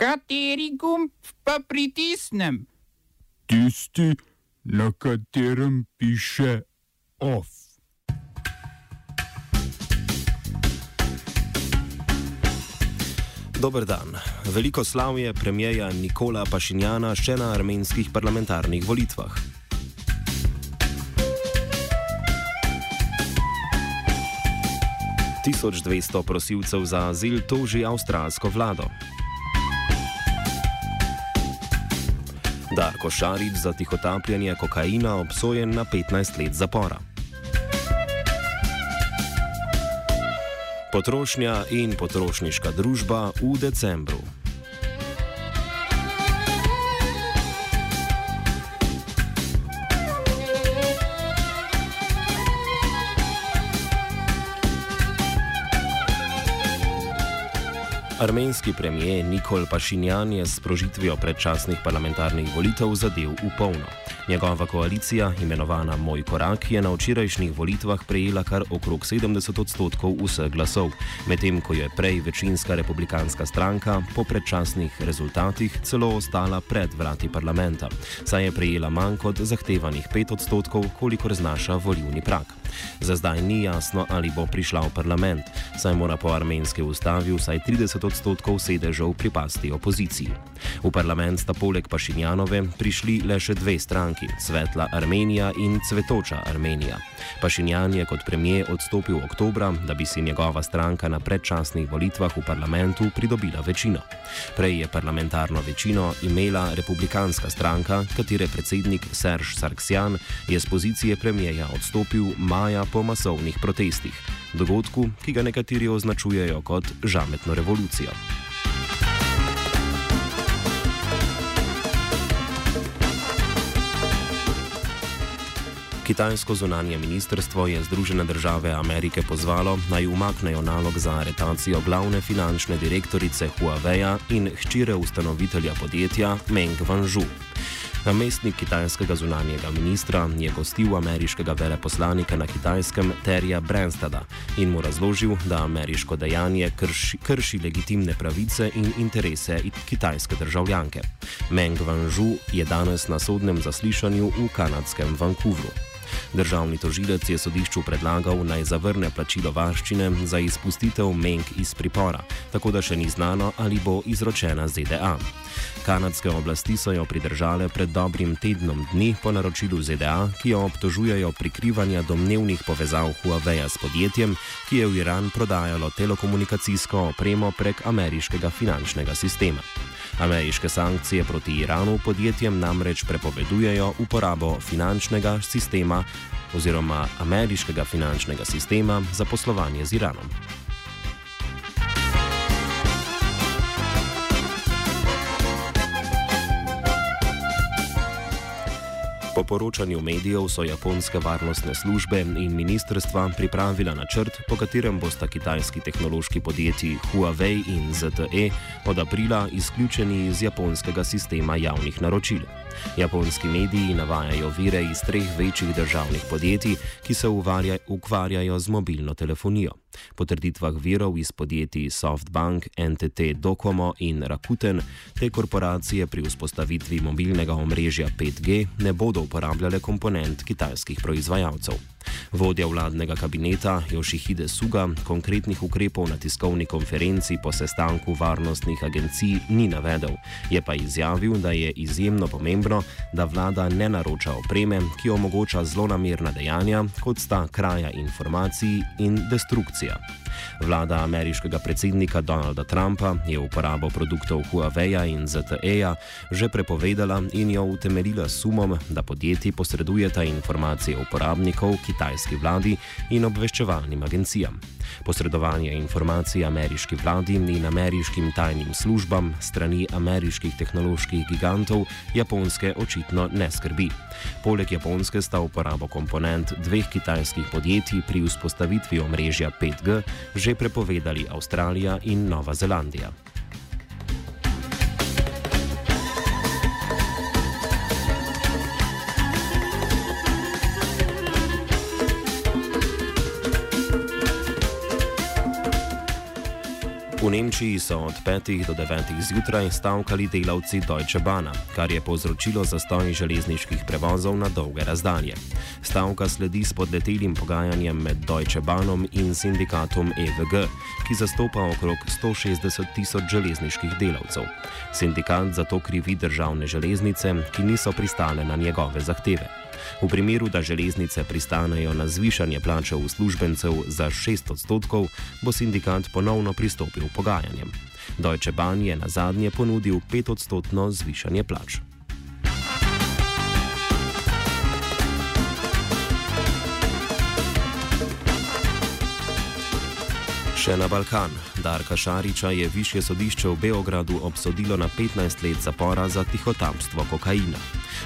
Kateri gumb pa pritisnem? Tisti, na katerem piše OF. Dober dan. Veliko slavje premijeja Nikola Pašinjana še na armenskih parlamentarnih volitvah. Tisoč dvesto prosilcev za azil toži avstralsko vlado. Darko Šarič za tihotapljanje kokaina obsojen na 15 let zapora. Potrošnja in potrošniška družba v decembru. Armenski premijer Nikol Pašinjan je s prožitvijo predčasnih parlamentarnih volitev zadev v polno. Njegova koalicija, imenovana Moj korak, je na včerajšnjih volitvah prejela kar okrog 70 odstotkov vseh glasov, medtem ko je prej večinska republikanska stranka po predčasnih rezultatih celo ostala pred vrati parlamenta, saj je prejela manj kot zahtevanih 5 odstotkov, kolikor znaša volivni prak. Za zdaj ni jasno, ali bo prišla v parlament, saj mora po armenski ustavi vsaj 30 odstotkov sedežev pripasti opoziciji. V parlament sta poleg Pašinjanove prišli le še dve stranki: Svetla Armenija in Cvetoča Armenija. Pašinjan je kot premijer odstopil oktobra, da bi si njegova stranka na predčasnih volitvah v parlamentu pridobila večino. Prej je parlamentarno večino imela republikanska stranka, katere predsednik Serž Sarksjan je z pozicije premijeja odstopil maja po masovnih protestih, dogodku, ki ga nekateri označujejo kot žametno revolucijo. Kitajsko zunanje ministrstvo je Združene države Amerike pozvalo naj umaknejo nalog za aretacijo glavne finančne direktorice Huawei in hčire ustanovitelja podjetja Meng Wanzhou. Namestnik kitajskega zunanjega ministra je gostil ameriškega veleposlanika na kitajskem Terja Branstada in mu razložil, da ameriško dejanje krši, krši legitimne pravice in interese kitajske državljanke. Meng Wanzhou je danes na sodnem zaslišanju v kanadskem Vancouvru. Državni tožilec je sodišču predlagal naj zavrne plačilo varščine za izpustitev Meng iz pripora, tako da še ni znano, ali bo izročena ZDA. Kanadske oblasti so jo pridržale pred dobrim tednom dni po naročilu ZDA, ki jo obtožujejo prikrivanja domnevnih povezav Huawei s podjetjem, ki je v Iran prodajalo telekomunikacijsko opremo prek ameriškega finančnega sistema. Ameriške sankcije proti Iranu podjetjem namreč prepovedujejo uporabo finančnega sistema oziroma ameriškega finančnega sistema za poslovanje z Iranom. Po poročanju medijev so japonske varnostne službe in ministrstva pripravila načrt, po katerem bosta kitajski tehnološki podjetji Huawei in ZTE od aprila izključeni iz japonskega sistema javnih naročil. Japonski mediji navajajo vire iz treh večjih državnih podjetij, ki se ukvarjajo z mobilno telefonijo. Po trditvah virov iz podjetij SoftBank, NTT Docomo in Rakuten, te korporacije pri vzpostavitvi mobilnega omrežja 5G ne bodo uporabljale komponent kitajskih proizvajalcev. Vodja vladnega kabineta Jošihide Suga konkretnih ukrepov na tiskovni konferenci po sestanku varnostnih agencij ni navedel, je pa izjavil, da je izjemno pomembno, da vlada ne naroča opreme, ki omogoča zlonamerna dejanja, kot sta kraja informacij in destrukcija. Vlada ameriškega predsednika Donalda Trumpa je uporabo produktov Huawei in ZTE-ja že prepovedala in jo utemeljila sumom, da podjetji posredujeta informacije uporabnikov kitajski vladi in obveščevalnim agencijam. Posredovanje informacij ameriški vladi in ameriškim tajnim službam strani ameriških tehnoloških gigantov Japonske očitno ne skrbi. Poleg Japonske sta uporabo komponent dveh kitajskih podjetij pri vzpostavitvi omrežja 5G že prepovedali Avstralija in Nova Zelandija. V Nemčiji so od 5 do 9 zjutraj stavkali delavci Deutsche Bahna, kar je povzročilo zastoj železniških prevozov na dolge razdalje. Stavka sledi spodletelim pogajanjem med Deutsche Bahnom in sindikatom EVG, ki zastopa okrog 160 tisoč železniških delavcev. Sindikat zato krivi državne železnice, ki niso pristale na njegove zahteve. V primeru, da železnice pristanejo na zvišanje plače uslužbencev za 6 odstotkov, bo sindikat ponovno pristopil pogajanjem. Deutsche Bahn je na zadnje ponudil 5 odstotno zvišanje plač. Še na Balkan. Darka Šariča je više sodišče v Beogradu obsodilo na 15 let zapora za tihotapstvo kokaina.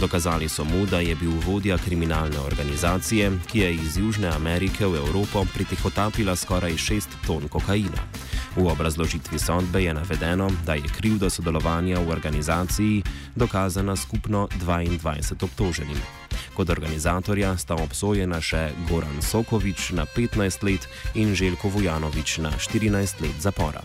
Dokazali so mu, da je bil vodja kriminalne organizacije, ki je iz Južne Amerike v Evropo pritihotapila skoraj 6 ton kokaina. V obrazložitvi sodbe je navedeno, da je krivda sodelovanja v organizaciji dokazana skupno 22 obtoženim. Kot organizatorja sta obsojena še Goran Sokovič na 15 let in Željko Vujanovič na 14 let zapora.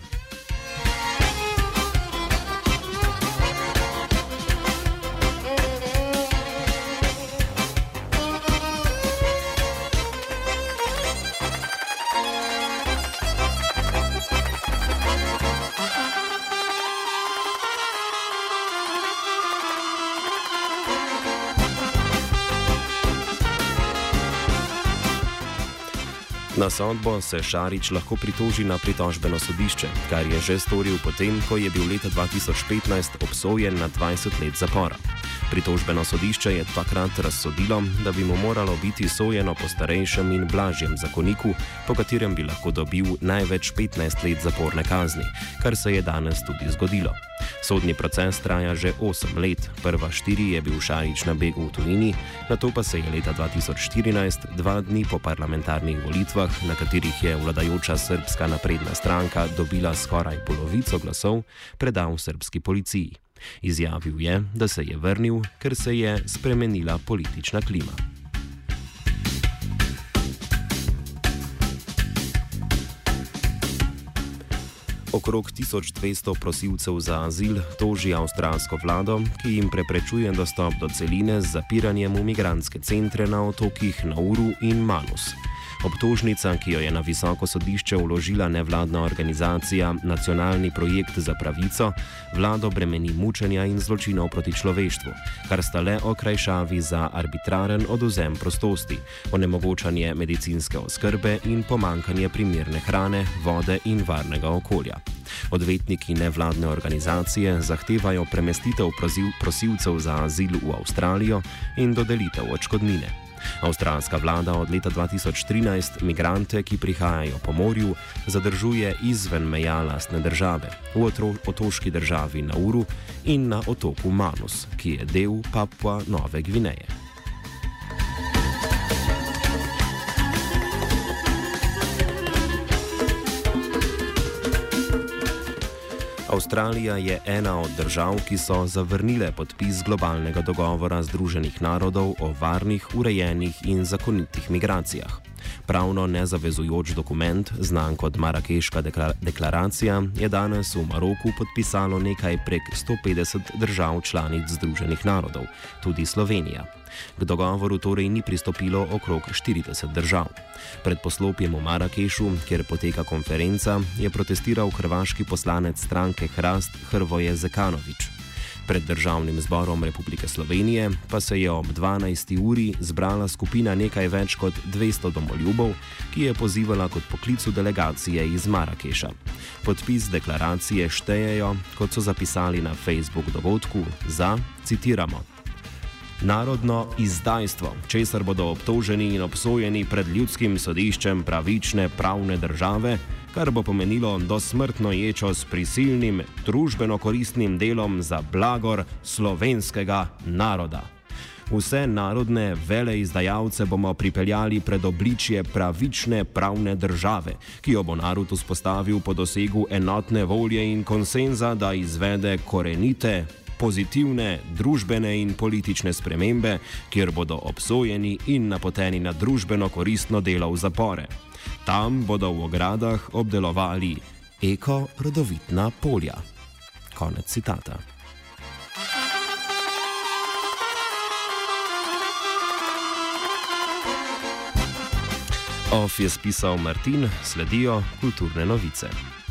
Na sodbo se Šarič lahko pritoži na pritožbeno sodišče, kar je že storil potem, ko je bil leta 2015 obsojen na 20 let zapora. Pritožbeno sodišče je takrat razsodilo, da bi mu moralo biti sojeno po starejšem in blažjem zakoniku, po katerem bi lahko dobil največ 15 let zaporne kazni, kar se je danes tudi zgodilo. Sodni proces traja že 8 let, prva štiri je bil Šarič na begu v Tunini, na to pa se je leta 2014, dva dni po parlamentarnih volitvah, na katerih je vladajoča srpska napredna stranka dobila skoraj polovico glasov, predal srpski policiji. Izjavil je, da se je vrnil, ker se je spremenila politična klima. Okrog 1200 prosilcev za azil toži avstralsko vlado, ki jim preprečuje dostop do celine z zapiranjem v migranske centre na otokih Nauru in Manus. Obtožnica, ki jo je na visoko sodišče uložila nevladna organizacija Nacionalni projekt za pravico, vlado bremeni mučenja in zločinov proti človeštvu, kar sta le okrajšavi za arbitraren oduzem prostosti, onemogočanje medicinske oskrbe in pomankanje primerne hrane, vode in varnega okolja. Odvetniki nevladne organizacije zahtevajo premestitev prosilcev za azil v Avstralijo in dodelitev očkodnine. Avstralska vlada od leta 2013 migrante, ki prihajajo po morju, zadržuje izven meja lastne države, v otoški državi Nauru in na otoku Manus, ki je del Papua Nove Gvineje. Avstralija je ena od držav, ki so zavrnile podpis globalnega dogovora Združenih narodov o varnih, urejenih in zakonitih migracijah. Pravno nezavezujoč dokument, znan kot Marakeška deklaracija, je danes v Maroku podpisalo nekaj prek 150 držav članic Združenih narodov, tudi Slovenija. K dogovoru torej ni pristopilo okrog 40 držav. Pred poslopjem v Marakešu, kjer poteka konferenca, je protestiral hrvaški poslanec stranke Hrast Hrvoje Zekanovič. Pred državnim zborom Republike Slovenije pa se je ob 12. uri zbrala skupina nekaj več kot 200 domoljubov, ki je pozivala kot poklicu delegacije iz Marakeša. Podpis deklaracije štejejo, kot so zapisali na Facebook dogodku, za, citiramo, narodno izdajstvo, česar bodo obtoženi in obsojeni pred ljudskim sodiščem pravične pravne države, kar bo pomenilo dosmrtno ječo s prisilnim družbeno koristnim delom za blagor slovenskega naroda. Vse narodne vele izdajalce bomo pripeljali pred obličje pravične pravne države, ki jo bo narod vzpostavil po dosegu enotne volje in konsenza, da izvede korenite pozitivne družbene in politične spremembe, kjer bodo obsojeni in napoteni na družbeno koristno delo v zapore. Tam bodo v ogradah obdelovali eko-rodovitna polja. Konec citata. OF je spisal Martin, sledijo kulturne novice.